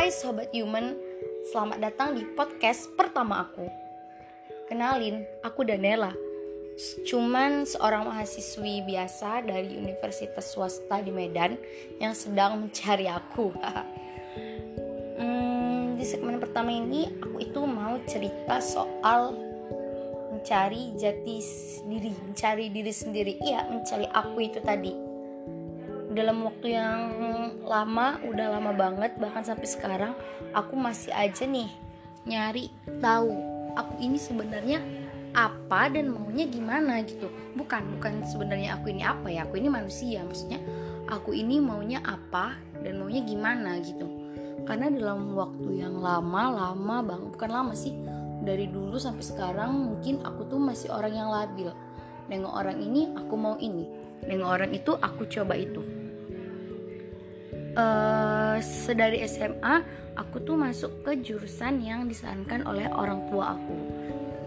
Hai Sobat Human, selamat datang di podcast pertama aku. Kenalin, aku Danela Cuman seorang mahasiswi biasa dari universitas swasta di Medan Yang sedang mencari aku. Hmm, Di segmen pertama ini aku itu mau cerita soal mencari jati diri Mencari diri sendiri, iya mencari aku itu tadi dalam waktu yang lama udah lama banget bahkan sampai sekarang aku masih aja nih nyari tahu aku ini sebenarnya apa dan maunya gimana gitu. Bukan bukan sebenarnya aku ini apa ya aku ini manusia maksudnya aku ini maunya apa dan maunya gimana gitu. Karena dalam waktu yang lama lama bang bukan lama sih dari dulu sampai sekarang mungkin aku tuh masih orang yang labil. Dengan orang ini aku mau ini. Dengan orang itu aku coba itu uh, sedari SMA aku tuh masuk ke jurusan yang disarankan oleh orang tua aku.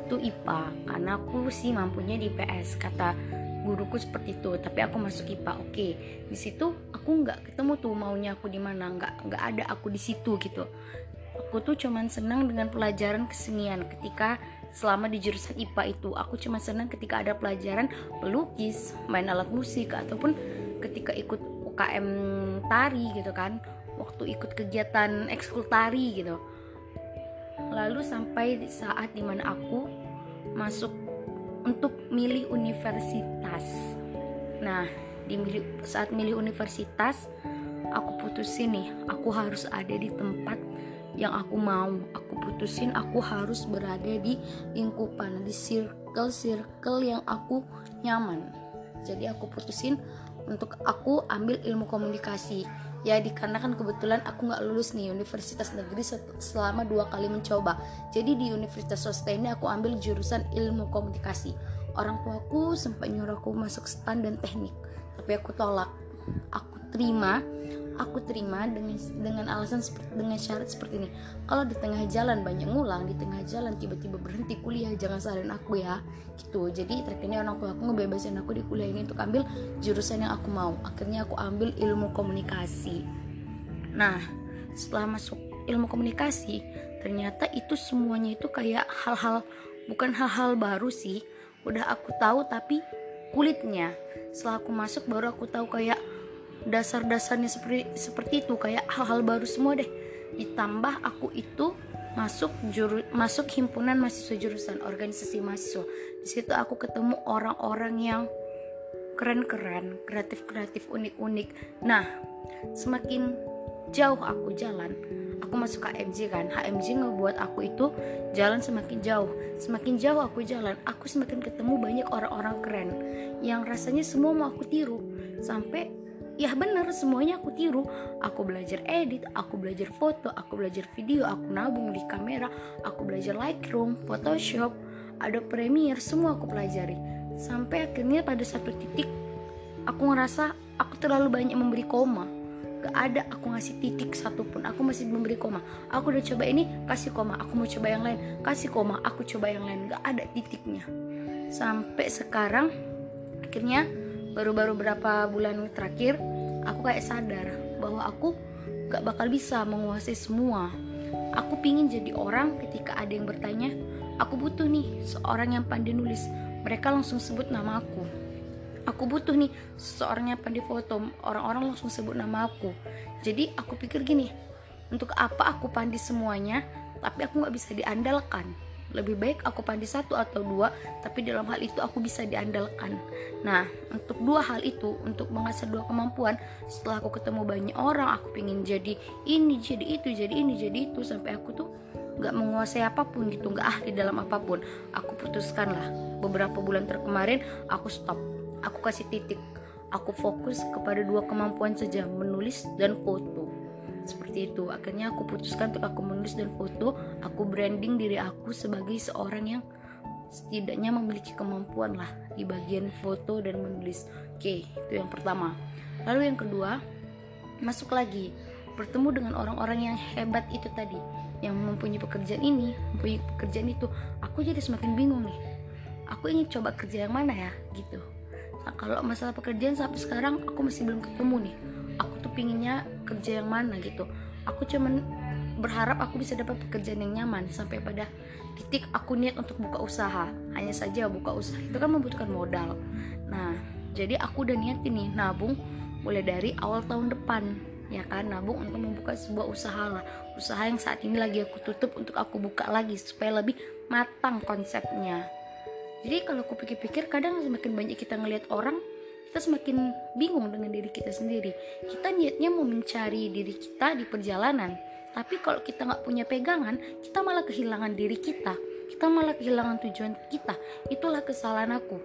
Itu IPA karena aku sih mampunya di PS kata guruku seperti itu tapi aku masuk IPA oke. Di situ aku nggak ketemu tuh maunya aku di mana nggak nggak ada aku di situ gitu. Aku tuh cuman senang dengan pelajaran kesenian ketika selama di jurusan IPA itu. Aku cuma senang ketika ada pelajaran pelukis main alat musik ataupun ketika ikut UKM tari gitu kan waktu ikut kegiatan ekskul tari gitu. Lalu sampai saat di mana aku masuk untuk milih universitas. Nah di milih, saat milih universitas aku putusin nih aku harus ada di tempat yang aku mau. Aku putusin aku harus berada di lingkupan di circle circle yang aku nyaman. Jadi aku putusin untuk aku ambil ilmu komunikasi. Ya dikarenakan kebetulan aku nggak lulus nih universitas negeri selama dua kali mencoba. Jadi di universitas swasta ini aku ambil jurusan ilmu komunikasi. Orang tuaku sempat nyuruh aku masuk stand dan teknik tapi aku tolak. Aku terima aku terima dengan dengan alasan seperti dengan syarat seperti ini. Kalau di tengah jalan banyak ngulang di tengah jalan tiba-tiba berhenti kuliah jangan salahin aku ya. Gitu. Jadi terakhirnya orang tua aku ngebebasin aku di kuliah ini untuk ambil jurusan yang aku mau. Akhirnya aku ambil ilmu komunikasi. Nah setelah masuk ilmu komunikasi ternyata itu semuanya itu kayak hal-hal bukan hal-hal baru sih. Udah aku tahu tapi kulitnya. Setelah aku masuk baru aku tahu kayak dasar-dasarnya seperti seperti itu. Kayak hal-hal baru semua deh. Ditambah aku itu masuk juru, masuk himpunan mahasiswa jurusan organisasi mahasiswa. Di situ aku ketemu orang-orang yang keren-keren kreatif-kreatif unik-unik. Nah semakin jauh aku jalan aku masuk HMJ kan. HMJ ngebuat aku itu jalan semakin jauh. Semakin jauh aku jalan aku semakin ketemu banyak orang-orang keren yang rasanya semua mau aku tiru. Sampai ya bener semuanya aku tiru. Aku belajar edit aku belajar foto aku belajar video aku nabung di kamera aku belajar Lightroom Photoshop ada Premiere semua aku pelajari. Sampai akhirnya pada satu titik aku ngerasa aku terlalu banyak memberi koma. Gak ada aku ngasih titik satupun aku masih memberi koma. Aku udah coba ini kasih koma. Aku mau coba yang lain kasih koma. Aku coba yang lain. Gak ada titiknya. Sampai sekarang akhirnya baru-baru berapa bulan terakhir aku kayak sadar bahwa aku gak bakal bisa menguasai semua. Aku pingin jadi orang ketika ada yang bertanya aku butuh nih seorang yang pandai nulis. Mereka langsung sebut nama aku. Aku butuh nih seorang yang pandai foto. Orang-orang langsung sebut nama aku. Jadi aku pikir gini untuk apa aku pandai semuanya tapi aku gak bisa diandalkan lebih baik aku pandai satu atau dua tapi dalam hal itu aku bisa diandalkan. Nah untuk dua hal itu untuk mengasah dua kemampuan setelah aku ketemu banyak orang aku pengen jadi ini jadi itu jadi ini jadi itu sampai aku tuh nggak menguasai apa pun gitu nggak ahli dalam apa pun aku putuskan lah beberapa bulan terkemarin aku stop. Aku kasih titik. Aku fokus kepada dua kemampuan saja menulis dan foto seperti itu. Akhirnya aku putuskan untuk aku menulis dan foto aku branding diri aku sebagai seorang yang setidaknya memiliki kemampuan lah di bagian foto dan menulis. Oke itu yang pertama. Lalu yang kedua masuk lagi. Bertemu dengan orang-orang yang hebat itu tadi yang mempunyai pekerjaan ini mempunyai pekerjaan itu. Aku jadi semakin bingung nih. Aku ingin coba kerja yang mana ya gitu. Nah, kalau masalah pekerjaan sampai sekarang aku masih belum ketemu nih pinginnya kerja yang mana gitu. Aku cuman berharap aku bisa dapat pekerjaan yang nyaman sampai pada titik aku niat untuk buka usaha. Hanya saja buka usaha itu kan membutuhkan modal. Nah jadi aku udah niat ini nabung mulai dari awal tahun depan ya kan? Nabung untuk membuka sebuah usaha lah. Usaha yang saat ini lagi aku tutup untuk aku buka lagi supaya lebih matang konsepnya. Jadi kalau aku pikir-pikir kadang semakin banyak kita ngelihat orang kita semakin bingung dengan diri kita sendiri. Kita niatnya mau mencari diri kita di perjalanan. Tapi kalau kita nggak punya pegangan kita malah kehilangan diri kita. Kita malah kehilangan tujuan kita. Itulah kesalahan aku.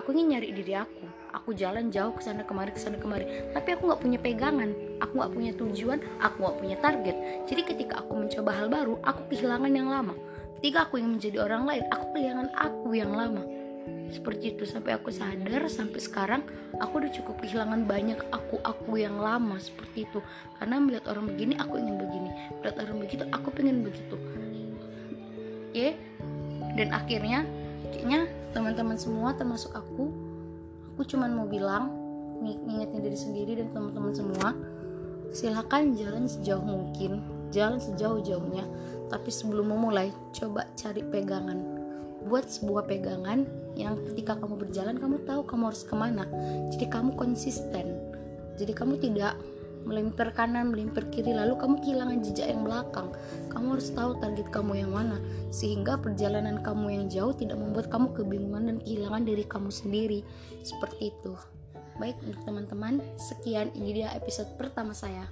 Aku ingin nyari diri aku. Aku jalan jauh ke sana kemari ke sana kemari. Tapi aku nggak punya pegangan. Aku nggak punya tujuan. Aku nggak punya target. Jadi ketika aku mencoba hal baru aku kehilangan yang lama. Ketika aku ingin menjadi orang lain aku kehilangan aku yang lama seperti itu sampai aku sadar sampai sekarang aku udah cukup kehilangan banyak aku aku yang lama seperti itu. Karena melihat orang begini aku ingin begini. Melihat orang begitu aku pengen begitu. Oke? Okay? dan akhirnya kayaknya teman-teman semua termasuk aku aku cuman mau bilang ngingetin diri sendiri dan teman-teman semua silakan jalan sejauh mungkin jalan sejauh-jauhnya. Tapi sebelum memulai coba cari pegangan buat sebuah pegangan yang ketika kamu berjalan kamu tahu kamu harus ke mana. Jadi kamu konsisten. Jadi kamu tidak melempar kanan melempar kiri lalu kamu kehilangan jejak yang belakang. Kamu harus tahu target kamu yang mana sehingga perjalanan kamu yang jauh tidak membuat kamu kebingungan dan kehilangan diri kamu sendiri. Seperti itu. Baik untuk teman-teman sekian. Ini dia episode pertama saya